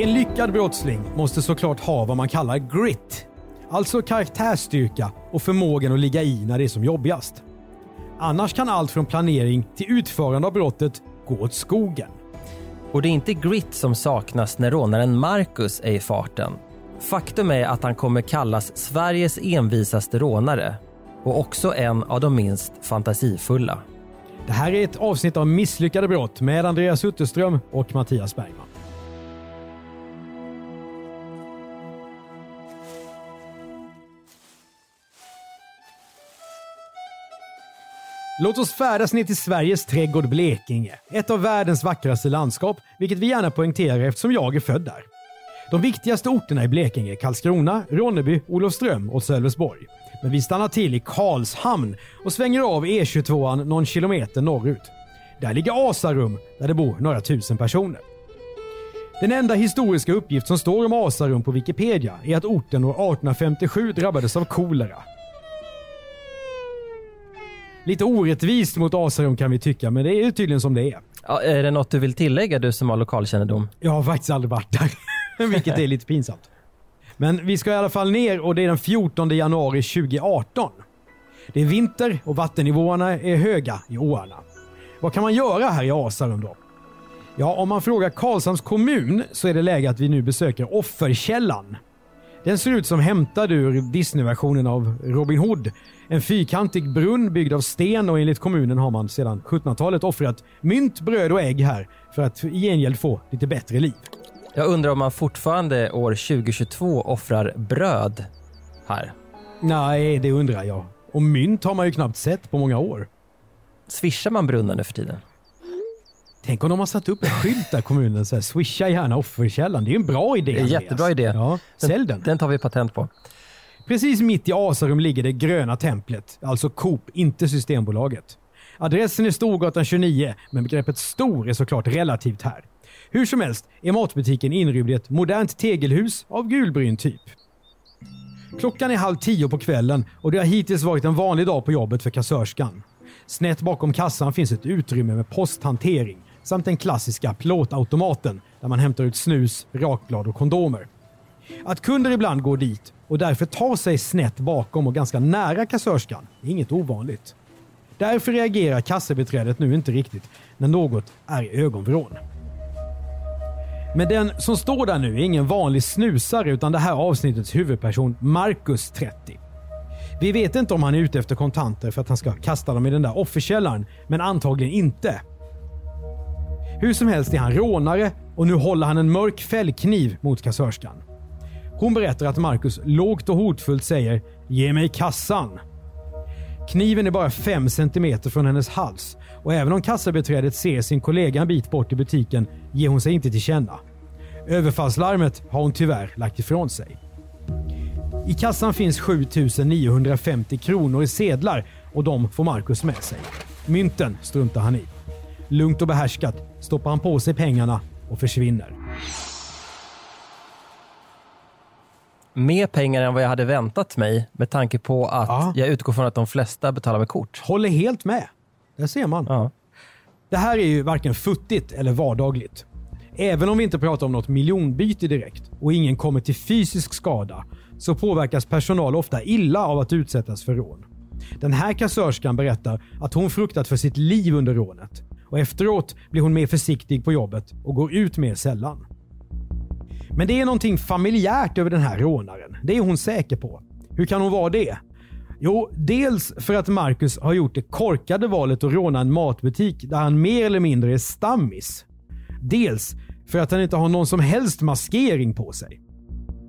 En lyckad brottsling måste såklart ha vad man kallar grit. Alltså karaktärsstyrka och förmågan att ligga i när det är som jobbigast. Annars kan allt från planering till utförande av brottet gå åt skogen. Och det är inte grit som saknas när rånaren Marcus är i farten. Faktum är att han kommer kallas Sveriges envisaste rånare och också en av de minst fantasifulla. Det här är ett avsnitt av Misslyckade brott med Andreas Utterström och Mattias Bergman. Låt oss färdas ner till Sveriges trädgård Blekinge. Ett av världens vackraste landskap, vilket vi gärna poängterar eftersom jag är född där. De viktigaste orterna i Blekinge är Karlskrona, Ronneby, Olofström och Sölvesborg. Men vi stannar till i Karlshamn och svänger av E22 någon kilometer norrut. Där ligger Asarum, där det bor några tusen personer. Den enda historiska uppgift som står om Asarum på Wikipedia är att orten år 1857 drabbades av kolera. Lite orättvist mot Asarum kan vi tycka, men det är ju tydligen som det är. Ja, är det något du vill tillägga du som har lokalkännedom? Jag har faktiskt aldrig varit där, vilket är lite pinsamt. Men vi ska i alla fall ner och det är den 14 januari 2018. Det är vinter och vattennivåerna är höga i åarna. Vad kan man göra här i Asarum då? Ja, om man frågar Karlshamns kommun så är det läge att vi nu besöker Offerkällan. Den ser ut som hämtad ur Disney-versionen av Robin Hood. En fyrkantig brunn byggd av sten och enligt kommunen har man sedan 1700-talet offrat mynt, bröd och ägg här för att i gengäld få lite bättre liv. Jag undrar om man fortfarande år 2022 offrar bröd här. Nej, det undrar jag. Och mynt har man ju knappt sett på många år. Swishar man brunnen nu för tiden? Tänk om de har satt upp en skylt där kommunen så här, swisha gärna offerkällan. Det är ju en bra idé. Det är en jättebra idé. Ja, sälj den. Den tar vi patent på. Precis mitt i Asarum ligger det gröna templet, alltså Coop, inte Systembolaget. Adressen är Storgatan 29, men begreppet stor är såklart relativt här. Hur som helst är matbutiken inrymd i ett modernt tegelhus av gulbryn typ. Klockan är halv tio på kvällen och det har hittills varit en vanlig dag på jobbet för kassörskan. Snett bakom kassan finns ett utrymme med posthantering samt den klassiska plåtautomaten där man hämtar ut snus, rakblad och kondomer. Att kunder ibland går dit och därför tar sig snett bakom och ganska nära kassörskan är inget ovanligt. Därför reagerar kassabiträdet nu inte riktigt när något är i ögonvrån. Men den som står där nu är ingen vanlig snusare utan det här avsnittets huvudperson Marcus 30. Vi vet inte om han är ute efter kontanter för att han ska kasta dem i den där offerkällaren, men antagligen inte. Hur som helst är han rånare och nu håller han en mörk fällkniv mot kassörskan. Hon berättar att Marcus lågt och hotfullt säger “Ge mig kassan”. Kniven är bara 5 cm från hennes hals och även om kassabiträdet ser sin kollega en bit bort i butiken ger hon sig inte till känna. Överfallslarmet har hon tyvärr lagt ifrån sig. I kassan finns 7950 kronor i sedlar och de får Marcus med sig. Mynten struntar han i. Lugnt och behärskat stoppar han på sig pengarna och försvinner. Mer pengar än vad jag hade väntat mig med tanke på att Ja. jag utgår från att de flesta betalar med kort. Håller helt med. Där ser man. Ja. Det här är ju varken futtigt eller vardagligt. Även om vi inte pratar om något miljonbyte direkt och ingen kommer till fysisk skada så påverkas personal ofta illa av att utsättas för rån. Den här kassörskan berättar att hon fruktat för sitt liv under rånet och efteråt blir hon mer försiktig på jobbet och går ut mer sällan. Men det är någonting familjärt över den här rånaren. Det är hon säker på. Hur kan hon vara det? Jo, dels för att Marcus har gjort det korkade valet att råna en matbutik där han mer eller mindre är stammis. Dels för att han inte har någon som helst maskering på sig.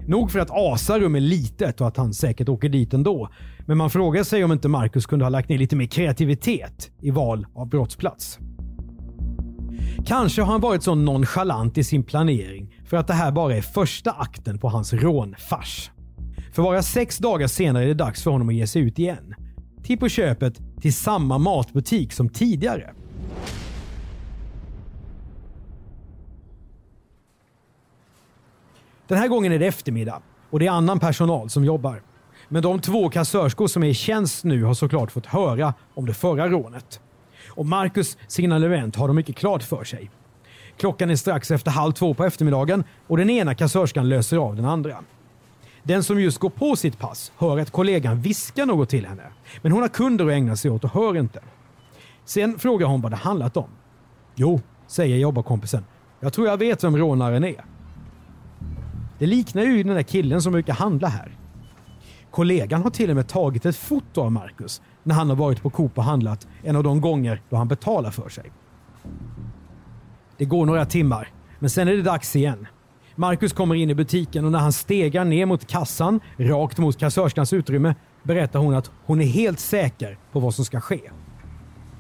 Nog för att Asarum är litet och att han säkert åker dit ändå. Men man frågar sig om inte Marcus kunde ha lagt ner lite mer kreativitet i val av brottsplats. Kanske har han varit så nonchalant i sin planering för att det här bara är första akten på hans rånfars. För bara sex dagar senare är det dags för honom att ge sig ut igen. Till på köpet till samma matbutik som tidigare. Den här gången är det eftermiddag och det är annan personal som jobbar. Men de två kassörskor som är i tjänst nu har såklart fått höra om det förra rånet. Och Marcus signalement har de mycket klart för sig. Klockan är strax efter halv två på eftermiddagen och den ena kassörskan löser av den andra. Den som just går på sitt pass hör att kollegan viskar något till henne. Men hon har kunder att ägna sig åt och hör inte. Sen frågar hon vad det handlat om. Jo, säger jobbarkompisen. Jag tror jag vet vem rånaren är. Det liknar ju den där killen som brukar handla här. Kollegan har till och med tagit ett foto av Marcus när han har varit på Coop och handlat en av de gånger då han betalar för sig. Det går några timmar, men sen är det dags igen. Marcus kommer in i butiken och när han stegar ner mot kassan, rakt mot kassörskans utrymme, berättar hon att hon är helt säker på vad som ska ske.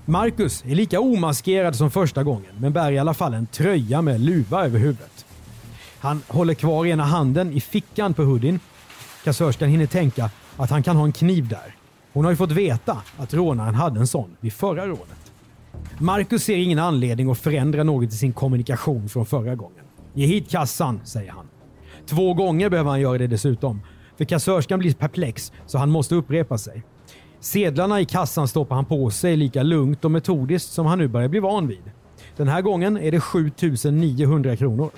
Marcus är lika omaskerad som första gången, men bär i alla fall en tröja med luva över huvudet. Han håller kvar ena handen i fickan på hoodien. Kassörskan hinner tänka att han kan ha en kniv där. Hon har ju fått veta att rånaren hade en sån vid förra rånet. Marcus ser ingen anledning att förändra något i sin kommunikation från förra gången. Ge hit kassan, säger han. Två gånger behöver han göra det dessutom. För kassörskan blir perplex så han måste upprepa sig. Sedlarna i kassan stoppar han på sig lika lugnt och metodiskt som han nu börjar bli van vid. Den här gången är det 7900 kronor.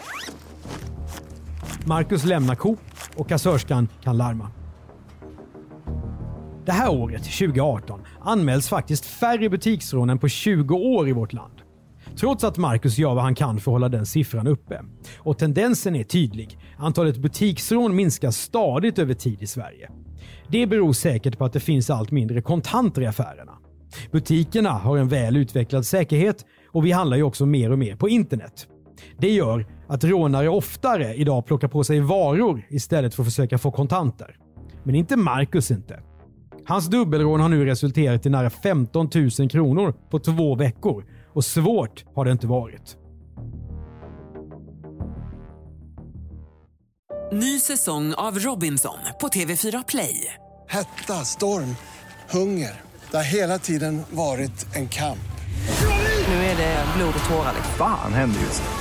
Marcus lämnar Coop och kassörskan kan larma. Det här året, 2018, anmäls faktiskt färre butiksrån än på 20 år i vårt land. Trots att Marcus gör vad han kan för att hålla den siffran uppe. Och tendensen är tydlig. Antalet butiksrån minskar stadigt över tid i Sverige. Det beror säkert på att det finns allt mindre kontanter i affärerna. Butikerna har en väl utvecklad säkerhet och vi handlar ju också mer och mer på internet. Det gör att rånare oftare idag plockar på sig varor istället för att försöka få kontanter. Men inte Marcus inte. Hans dubbelrån har nu resulterat i nära 15 000 kronor på två veckor och svårt har det inte varit. Ny säsong av Robinson på TV4 Play. Hetta, storm, hunger. Det har hela tiden varit en kamp. Nu är det blod och tårar. Fan händer just nu.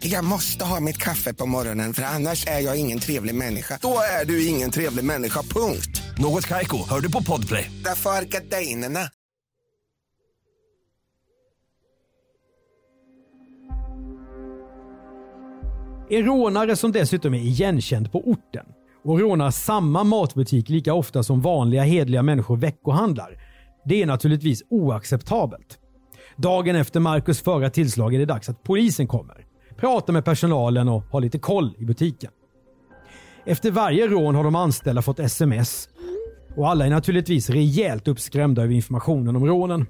Jag måste ha mitt kaffe på morgonen för annars är jag ingen trevlig människa. Då är du ingen trevlig människa, punkt. Något Kaiko, hör du på Podplay. Därför är gardinerna. En rånare som dessutom är igenkänd på orten och rånar samma matbutik lika ofta som vanliga hedliga människor veckohandlar. Det är naturligtvis oacceptabelt. Dagen efter Marcus förra tillslag är det dags att polisen kommer. Pratar med personalen och har lite koll i butiken. Efter varje rån har de anställda fått sms och alla är naturligtvis rejält uppskrämda över informationen om rånen.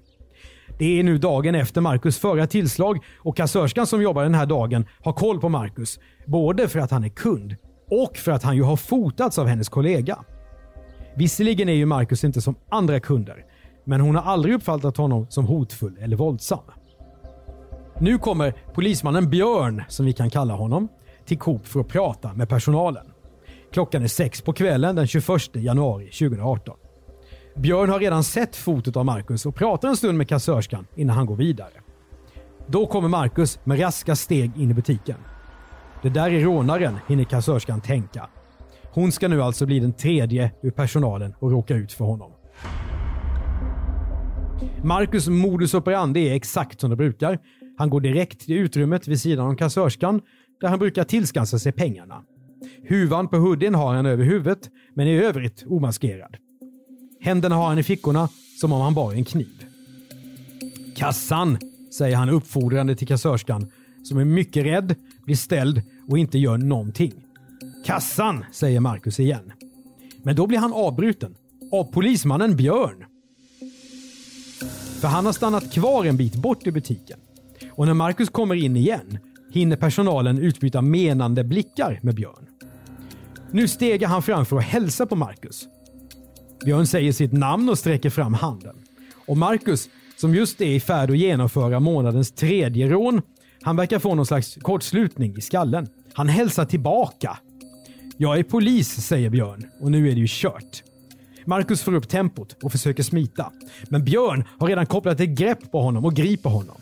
Det är nu dagen efter Marcus förra tillslag och kassörskan som jobbar den här dagen har koll på Marcus. Både för att han är kund och för att han ju har fotats av hennes kollega. Visserligen är ju Marcus inte som andra kunder, men hon har aldrig uppfattat honom som hotfull eller våldsam. Nu kommer polismannen Björn, som vi kan kalla honom, till Coop för att prata med personalen. Klockan är sex på kvällen den 21 januari 2018. Björn har redan sett fotot av Marcus och pratar en stund med kassörskan innan han går vidare. Då kommer Marcus med raska steg in i butiken. Det där är rånaren, hinner kassörskan tänka. Hon ska nu alltså bli den tredje ur personalen och råka ut för honom. Marcus modus operandi är exakt som det brukar. Han går direkt till utrymmet vid sidan om kassörskan där han brukar tillskansa sig pengarna. Huvan på hoodien har han över huvudet, men i övrigt omaskerad. Händerna har han i fickorna som om han bar en kniv. Kassan, säger han uppfordrande till kassörskan som är mycket rädd, blir ställd och inte gör någonting. Kassan, säger Marcus igen. Men då blir han avbruten av polismannen Björn. För han har stannat kvar en bit bort i butiken. Och när Marcus kommer in igen hinner personalen utbyta menande blickar med Björn. Nu stegar han fram för att hälsa på Marcus. Björn säger sitt namn och sträcker fram handen. Och Marcus, som just är i färd att genomföra månadens tredje rån, han verkar få någon slags kortslutning i skallen. Han hälsar tillbaka. Jag är polis, säger Björn och nu är det ju kört. Marcus får upp tempot och försöker smita. Men Björn har redan kopplat ett grepp på honom och griper honom.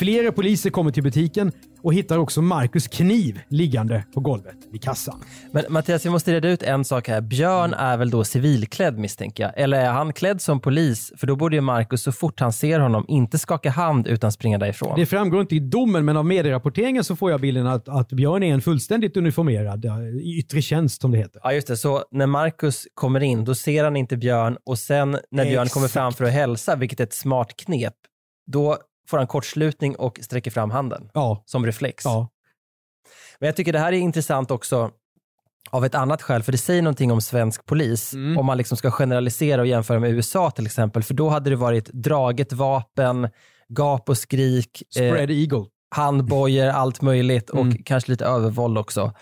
Flera poliser kommer till butiken och hittar också Marcus kniv liggande på golvet vid kassan. Men Mattias, vi måste reda ut en sak här. Björn är väl då civilklädd misstänker jag? Eller är han klädd som polis? För då borde ju Marcus så fort han ser honom inte skaka hand utan springa därifrån. Det framgår inte i domen, men av medierapporteringen så får jag bilden att, att Björn är en fullständigt uniformerad, i yttre tjänst som det heter. Ja, just det. Så när Marcus kommer in, då ser han inte Björn och sen när Björn kommer fram för att hälsa, vilket är ett smart knep, då får han kortslutning och sträcker fram handen Ja, som reflex. ja. Men jag tycker det här är intressant också av ett annat skäl, för det säger någonting om svensk polis. Mm. Om man liksom ska generalisera och jämföra med USA till exempel, för då hade det varit draget vapen, gap och skrik, eh, Spread eagle. handbojor, allt möjligt och Mm. kanske lite övervåld också.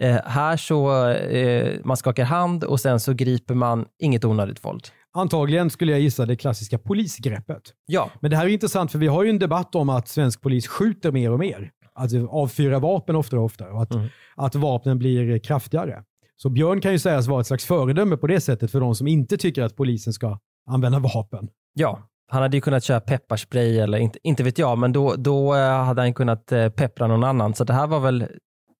Eh, här så eh, man skakar hand och sen så griper man inget onödigt våld. Antagligen skulle jag gissa det klassiska polisgreppet. Ja, Men det här är intressant för vi har ju en debatt om att svensk polis skjuter mer och mer. Alltså avfyrar vapen oftare och oftare och att, Mm. att vapnen blir kraftigare. Så Björn kan ju sägas vara ett slags föredöme på det sättet för de som inte tycker att polisen ska använda vapen. ja. Han hade ju kunnat köra pepparspray eller inte, inte vet jag, men då, då eh, hade han kunnat eh, peppra någon annan. Så det här var väl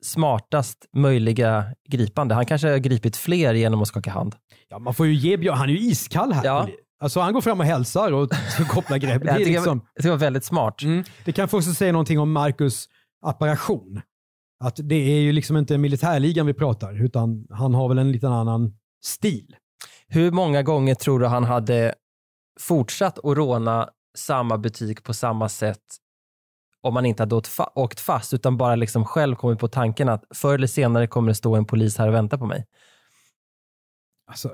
smartast möjliga gripande. Han kanske har gripit fler genom att skaka hand. Ja, man får ju ge Björn, han är ju iskall här. Ja. Alltså han går fram och hälsar och kopplar grepp. Det, är liksom, det var väldigt smart. mm, det kan också säga någonting om Marcus apparation. Att det är ju liksom inte militärligan vi pratar, utan han har väl en liten annan stil. Hur många gånger tror du han hade fortsatt att råna samma butik på samma sätt om man inte hade åkt fast utan bara liksom själv kommit på tanken att förr eller senare kommer det stå en polis här och vänta på mig. Alltså,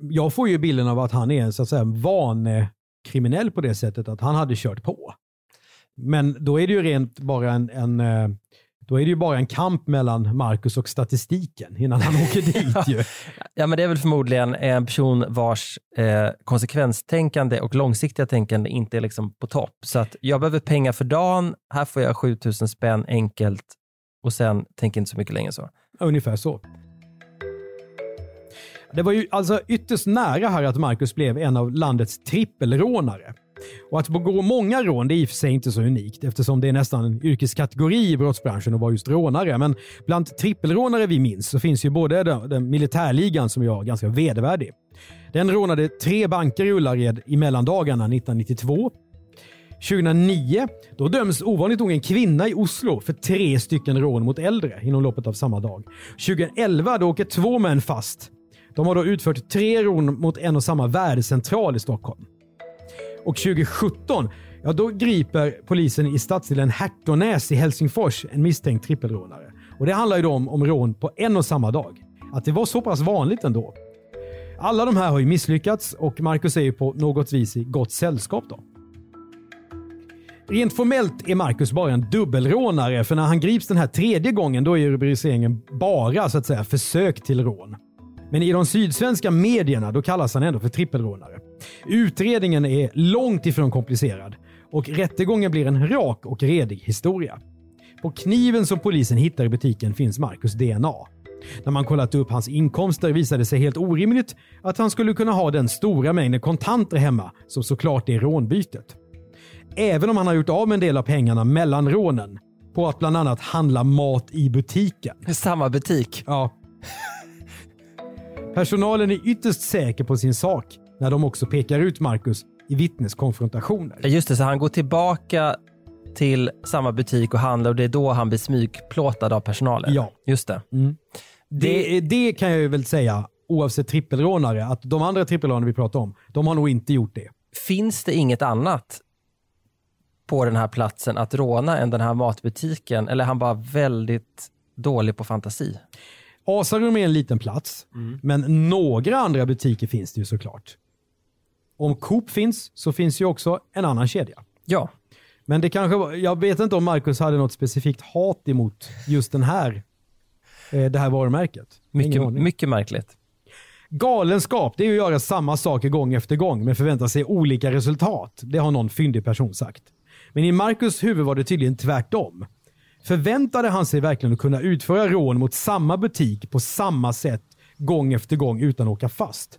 jag får ju bilden av att han är en så att säga vanekriminell på det sättet att han hade kört på. Men då är det ju rent bara en, en eh, då är det ju bara en kamp mellan Marcus och statistiken innan han åker dit ju. Ja, men det är väl förmodligen en person vars eh, konsekvenstänkande och långsiktiga tänkande inte är liksom på topp. Så att jag behöver pengar för dagen, här får jag 7000 spänn enkelt och sen tänker inte så mycket längre så. Ungefär så. Det var ju alltså ytterst nära här att Marcus blev en av landets trippelrånare. Och att begå många rån det är i och för sig inte så unikt eftersom det är nästan en yrkeskategori i brottsbranschen att vara just rånare. Men bland trippelrånare vi minns så finns ju både den, den militärligan som jag ganska vedervärdig. Den rånade tre banker i Ullared i mellandagarna 1992. 2009 då döms ovanligt nog en kvinna i Oslo för tre stycken rån mot äldre inom loppet av samma dag. 2011 då åker två män fast. De har då utfört tre rån mot en och samma värdecentral i Stockholm. Och 2017 ja, då griper polisen i stadsdelen Hertonäs i Helsingfors en misstänkt trippelrånare. Och Det handlar ju då om, om rån på en och samma dag. Att det var så pass vanligt ändå. Alla de här har ju misslyckats och Marcus är ju på något vis i gott sällskap då. Rent formellt är Marcus bara en dubbelrånare för när han grips den här tredje gången då är rubriceringen bara så att säga försök till rån. Men i de sydsvenska medierna då kallas han ändå för trippelrånare. Utredningen är långt ifrån komplicerad och rättegången blir en rak och redig historia. På kniven som polisen hittar i butiken finns Marcus DNA. När man kollat upp hans inkomster visade det sig helt orimligt att han skulle kunna ha den stora mängden kontanter hemma som såklart är rånbytet. Även om han har gjort av med en del av pengarna mellan rånen på att bland annat handla mat i butiken. Samma butik. Ja. Personalen är ytterst säker på sin sak när de också pekar ut Marcus i vittneskonfrontationer. Just det, så han går tillbaka till samma butik och handlar och det är då han blir smygplåtad av personalen. Ja. Just det. Det, det kan jag ju väl säga oavsett trippelrånare att de andra trippelrånarna vi pratar om, de har nog inte gjort det. Finns det inget annat på den här platsen att råna än den här matbutiken? Eller är han bara väldigt dålig på fantasi? Asarum är en liten plats, men några andra butiker finns det ju såklart. Om Coop finns så finns ju också en annan kedja. Ja, Men det kanske var, jag vet inte om Marcus hade något specifikt hat emot just den här, eh, det här varumärket. Mycket, mycket märkligt. Galenskap, det är att göra samma saker gång efter gång men förvänta sig olika resultat. Det har någon fyndig person sagt. Men i Marcus huvud var det tydligen tvärtom. Förväntade han sig verkligen att kunna utföra rån mot samma butik på samma sätt gång efter gång utan att åka fast?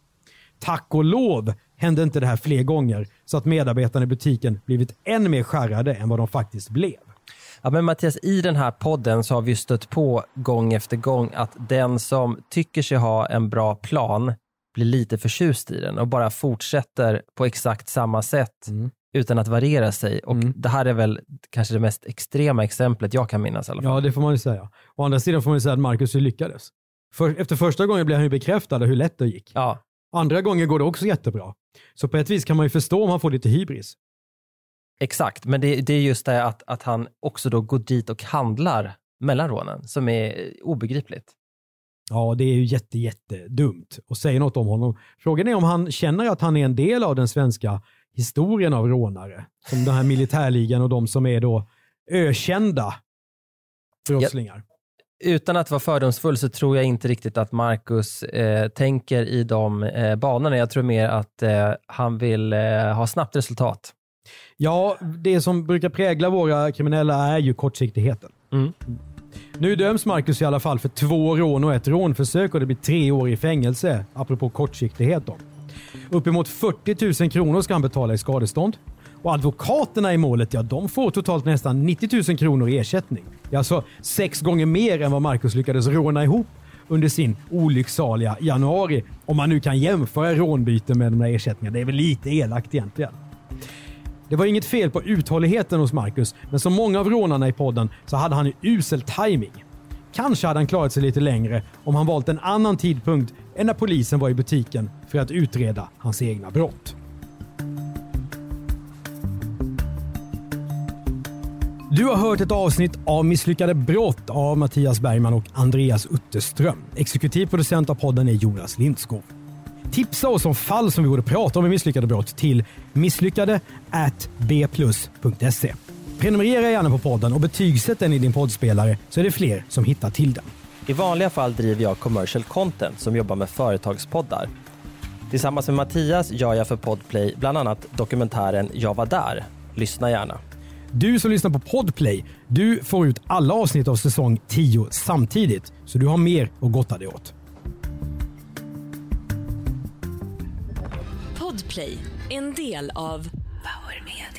Tack och lov hände inte det här fler gånger så att medarbetarna i butiken blivit än mer skärrade än vad de faktiskt blev. Ja, men Mattias, i den här podden så har vi stött på gång efter gång att den som tycker sig ha en bra plan blir lite förtjust i den och bara fortsätter på exakt samma sätt utan att variera sig. Och Det här är väl kanske det mest extrema exemplet jag kan minnas i alla fall. Ja, det får man ju säga. Å andra sidan får man ju säga att Marcus lyckades. För, efter första gången blev han ju bekräftad hur lätt det gick. Ja, Andra gånger går det också jättebra. Så på ett vis kan man ju förstå om han får lite hybris. exakt. Men det, det är just det att, att han också då går dit och handlar mellan rånen som är obegripligt. Ja, det är ju jätte, jätte dumt och säger något om honom. Frågan är om han känner att han är en del av den svenska historien av rånare. Som den här militärligan och de som är då ökända brottslingar. Utan att vara fördomsfull så tror jag inte riktigt att Marcus eh, tänker i de eh, banorna. Jag tror mer att eh, han vill eh, ha snabbt resultat. Ja, det som brukar prägla våra kriminella är ju kortsiktigheten. Mm. Nu döms Marcus i alla fall för två rån och ett rånförsök och det blir tre år i fängelse, apropå kortsiktighet. Då. Uppemot 40 000 kronor ska han betala i skadestånd. Och advokaterna i målet, ja de får totalt nästan 90 000 kronor i ersättning. Det är alltså sex gånger mer än vad Marcus lyckades råna ihop under sin olycksaliga januari. Om man nu kan jämföra rånbyten med de här ersättningarna. Det är väl lite elakt egentligen. Det var inget fel på uthålligheten hos Marcus, men som många av rånarna i podden så hade han ju usel timing. Kanske hade han klarat sig lite längre om han valt en annan tidpunkt än när polisen var i butiken för att utreda hans egna brott. Du har hört ett avsnitt av Misslyckade brott av Mattias Bergman och Andreas Utterström. Exekutiv producent av podden är Jonas Lindskog. Tipsa oss om fall som vi borde prata om i Misslyckade brott till misslyckade bplus.se. Prenumerera gärna på podden och betygsätt den i din poddspelare så är det fler som hittar till den. I vanliga fall driver jag commercial content som jobbar med företagspoddar. Tillsammans med Mattias gör jag för Podplay bland annat dokumentären Jag var där. Lyssna gärna. Du som lyssnar på Podplay, du får ut alla avsnitt av säsong 10 samtidigt, så du har mer att gotta dig åt. Podplay, en del av Power Media.